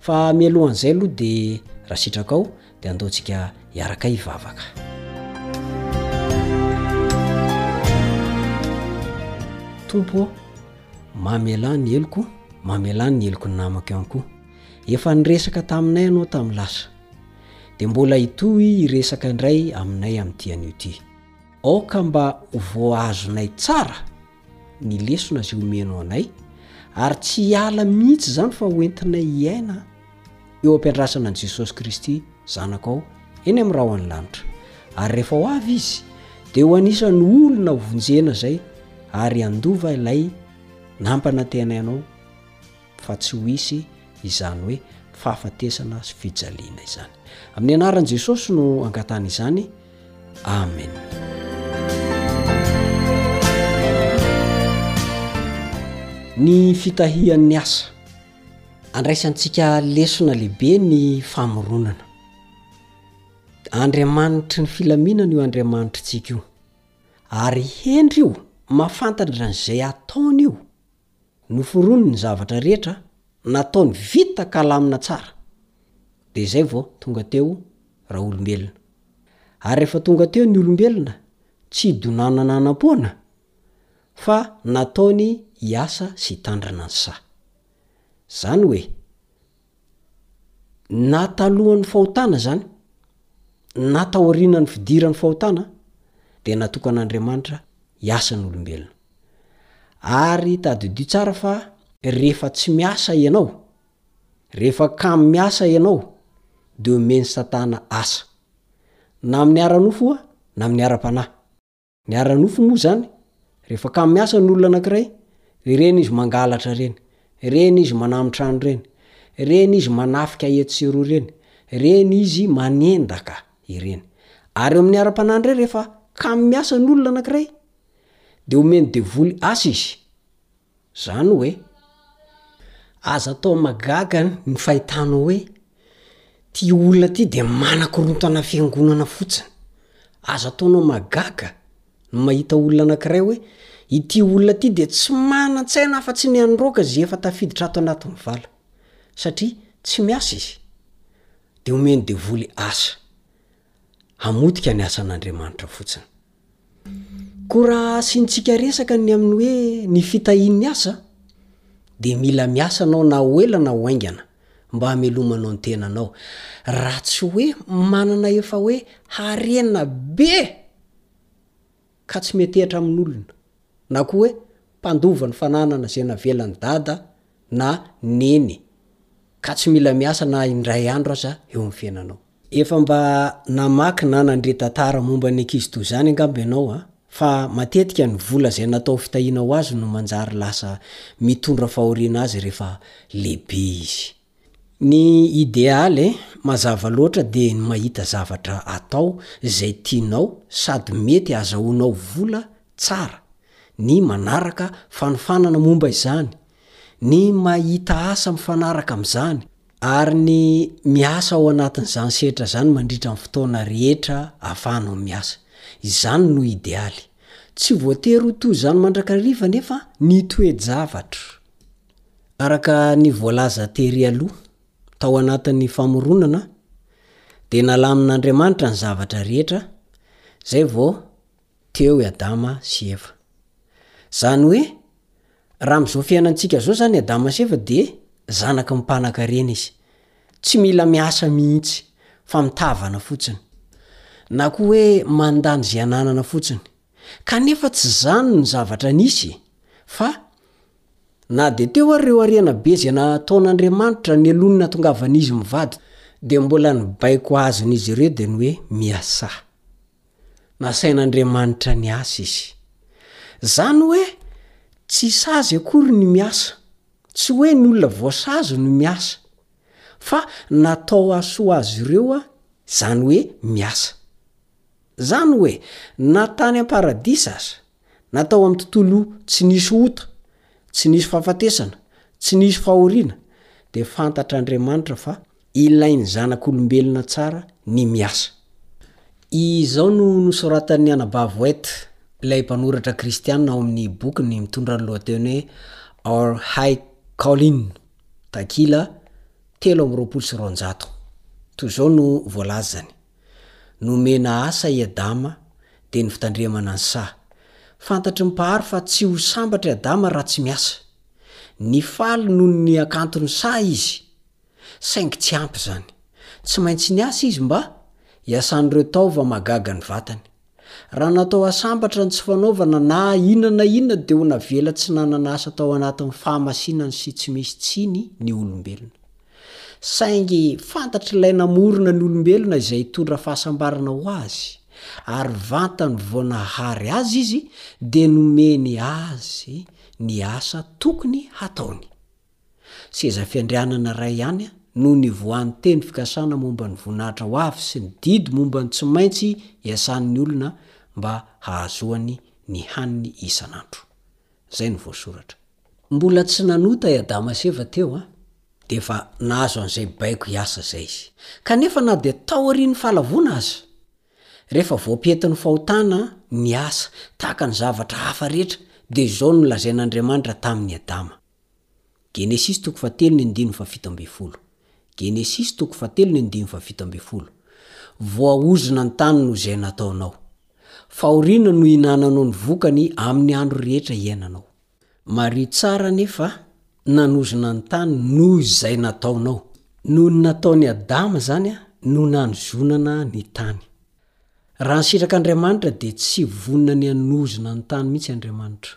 Fa mialohan'izay aloha dia raha sitrakao dia andaontsika hiaraka hivavaka. Tompo ô, mamelà ny heloko, mamelà ny heloky ny namako ihany koa. Efa niresaka taminay Ianao tamin'ny lasa, dia mbola hitohy hiresaka indray aminay amin'ity anio ity. Aoka mba ho voahazonay tsara ny lesona izay omenao anay ary tsy hiala mihitsy izany fa ho entinay hiaina eo am-piandrasana an'i Jesosy Kristy zanakao eny amin'ny rahon'ny lanitra ary rehefa ho avy izy dia ho anisan'ny olona hovonjena izay ary handova ilay nampanantenay anao fa tsy ho hisy izany hoe fahafatesana sy fijaliana izany. Amin'ny anaran'i Jesosy no angatahana izany. Amen. ny fitahian'ny asa andraisantsika lesona lehibe ny famoronana andriamanitry ny filaminana io andriamanitry tsika io ary hendry io mahafantanra n'izay ataony io Noforoniny ny zavatra rehetra, nataony vita kalamina tsara. Dia izay vao tonga teo Raolombelona. Ary rehefa tonga teo ny olombelona, tsy donanana hanam-poana, fa nataony hiasa sy hitandrina ny saha. Izany hoe, Na talohan'ny fahotana izany, na taorianan'ny fidiran'ny fahotana, dia natokan'Andriamanitra hiasa ny olombelona. Ary tadidio tsara fa rehefa tsy miasa ianao, rehefa kamo miasa ianao, dia omen'i Satana asa. Na amin'ny ara-nofo na amin'ny ara-panahy. Ny ara-nofo moa izany, rehefa kamo miasa ny olona anankiray, ireny izy mangalatra ireny, ireny izy manamtrano ireny, ireny izy manafika etsy sy eroa ireny, ireny izy manendaka ireny. Ary eo amin'ny ara-panahy indray rehefa kamo miasa ny olona anankiray, dia omen'ny devoly asa izy, Zany oe. Aza atao magaga ny fahitanao oe ty olona ty dia manakorontana fiangonana fotsiny. Aza ataonao magaga ny mahita olona anakiray oe ity olona ty dia tsy manantsaina afa tsy ny handroaka ze efa tafiditra ato anaty ny vala. Satria tsy miasa izy. Dia omeny devoly asa. Hamotika ny asan'Andriamanitra fotsiny. Koa raha asiantsika resaka ny amin'ny hoe ny fitahian'ny asa dia mila miasa anao na ho ela na ho haingana mba hamelomanao ny tenanao. Raha tsy hoe manana efa hoe harena be ka tsy metehitra amin'olona na koa hoe mpandova ny fananana izay navelan'i dada na neny ka tsy mila miasa na indray andro aza eo amin'ny fiainanao. Efa mba namaky na nandre tantara momba ny ankizy toy izany angamba ianao a! Fa matetika ny vola izay natao ho fitahiana ho azy no manjary lasa mitondra fahoriana azy rehefa lehibe izy. Ny idealy mazava loatra dia ny mahita zavatra atao izay tianao sady mety ahazahoanao vola tsara, ny manaraka fanofanana momba izany, ny mahita asa mifanaraka amin'izany, Ary ny miasa ao anatin'izany sehatra izany mandritra ny fotoana rehetra ahafahanao miasa. Izany no idealy. Tsy voatery ho toy izany mandrakariva anefa ny toe-javatra. Araka ny voalaza tery aloha, tao anatin'ny famoronana, dia nalamin'Andriamanitra ny zavatra rehetra, izay vao Teo i Adama sy Eva. Izany hoe, raha amin'izao fiainantsika izao izany i Adama sy Eva dia zanaky ny mpanankarena izy. Tsy mila miasa mihitsy fa mitavana fotsiny. Na koa hoe mandany izay ananana fotsiny. Kanefa tsy izany no zavatra nisy e! Fa na dia teo ary ireo harena be izay nataon'Andriamanitra nelohany nahatongavan'izy mivady dia mbola ny baiko azon'izy ireo dia ny hoe miasà. Nasain'Andriamanitra niasa izy. Izany hoe tsy sazy akory ny miasa, tsy hoe ny olona voasazy no miasa, fa natao hahasoa azy ireo izany hoe miasa. Izany hoe na tany am-paradisa aza, na tao amin'ny tontolo tsy nisy ota, tsy nisy fahafatesana, tsy nisy fahoriana, dia fantatr'Andriamanitra fa ilain'ny zanak'olombelona tsara ny miasa. Izao no nosoratan'i Anna Bavoet, ilay mpanoratra kristiana ao amin'ny bokiny mitondra ny lohateny hoe Our High Calling, takila telo amby roapolo sy roanjato. Toy izao no voalazany. Nomena asa i Adama, dia ny fitandremana ny saha. Fantatry ny Mpahary fa tsy ho sambatra i Adama raha tsy miasa. Nifaly noho ny hakanton'ny saha izy, saingy tsy ampy izany. Tsy maintsy niasa izy mba hiasan'ireo taova mahagaga ny vatany. Raha natao hasambatra ny tsy fanaovana na inona na inona dia ho navela tsy nanana asa tao anatin'ny fahamasinany sy tsy misy tsiny ny olombelona. Saingy fantatr'Ilay namorona ny olombelona izay hitondra fahasambarana ho azy, ary vantany vao nahary azy izy dia nomeny azy ny asa tokony hataony. Seza fiandrianana iray ihany no nivoahan'ny teny fikasana momba ny voninahitra ho avy sy ny didy momba ny tsy maintsy iasan'ny olona mba hahazoany ny haniny isan'andro. Izay no voasoratra. Mbola tsy nanota i Adama sy Eva teo, dia efa nahazo an'izay baiko hiasa izay izy. Kanefa na dia tao aorian'ny Fahalavoana aza, rehefa voapientin'ny fahotana ny asa, tahaka ny zavatra hafa rehetra, dia izao no nolazain'Andriamanitra tamin'i Adama. Genesisy toko fahatelo ny andininy fahafito ambin'ny folo Genesisy toko fahatelo ny andininy fahafito ambin'ny folo Voaozona ny tany noho izay nataonao. Fahoriana no ihinananao ny vokany amin' ny andro rehetra iainanao. Mariho tsara anie fa nanozona ny tany noho izay nataonao. Noho ny nataon' i Adama izany no nanozonana ny tany. Raha nisitraka Andriamanitra dia tsy vonona ny hanozona ny tany mihitsy Andriamanitra.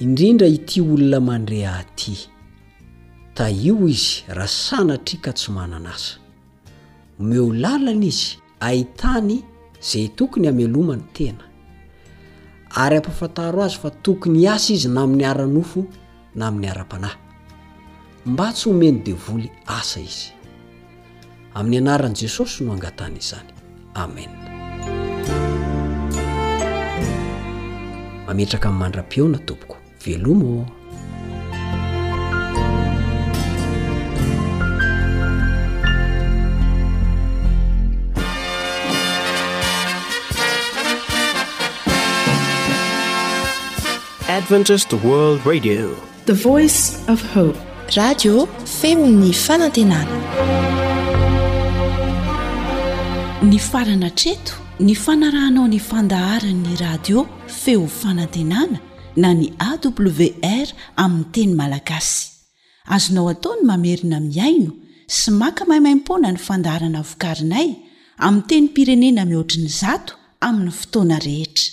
Indrindra ity olona mandre ahy ity. Tahio izy raha sanatria ka tsy manana asa. Omeo lalana izy ahitany izay tokony hamelomany tena. Ary ampafantaro azy fa tokony hiasa izy na amin'ny ara-nofo na amin'ny ara-panahy. Mba tsy omen'ny devoly asa izy. Amin'ny anaran'i Jesosy no angatahana izany. Amena. Mametraka amin'ny mandra-pihaona tompoko. Veloma ô. Adventist World Radio. The voice of hope. Radio feo ny fanantenana. Nifarana hatreto ny fanarahanao ny fandaharan'ny radio feo fanantenana na ny AWR amin'ny teny malagasy. Azonao atao ny mamerina mihaino sy maka maimaimpoana ny fandaharana vokarinay amin'ny tenim-pirenena mihoatry ny zato amin'ny fotoana rehetra.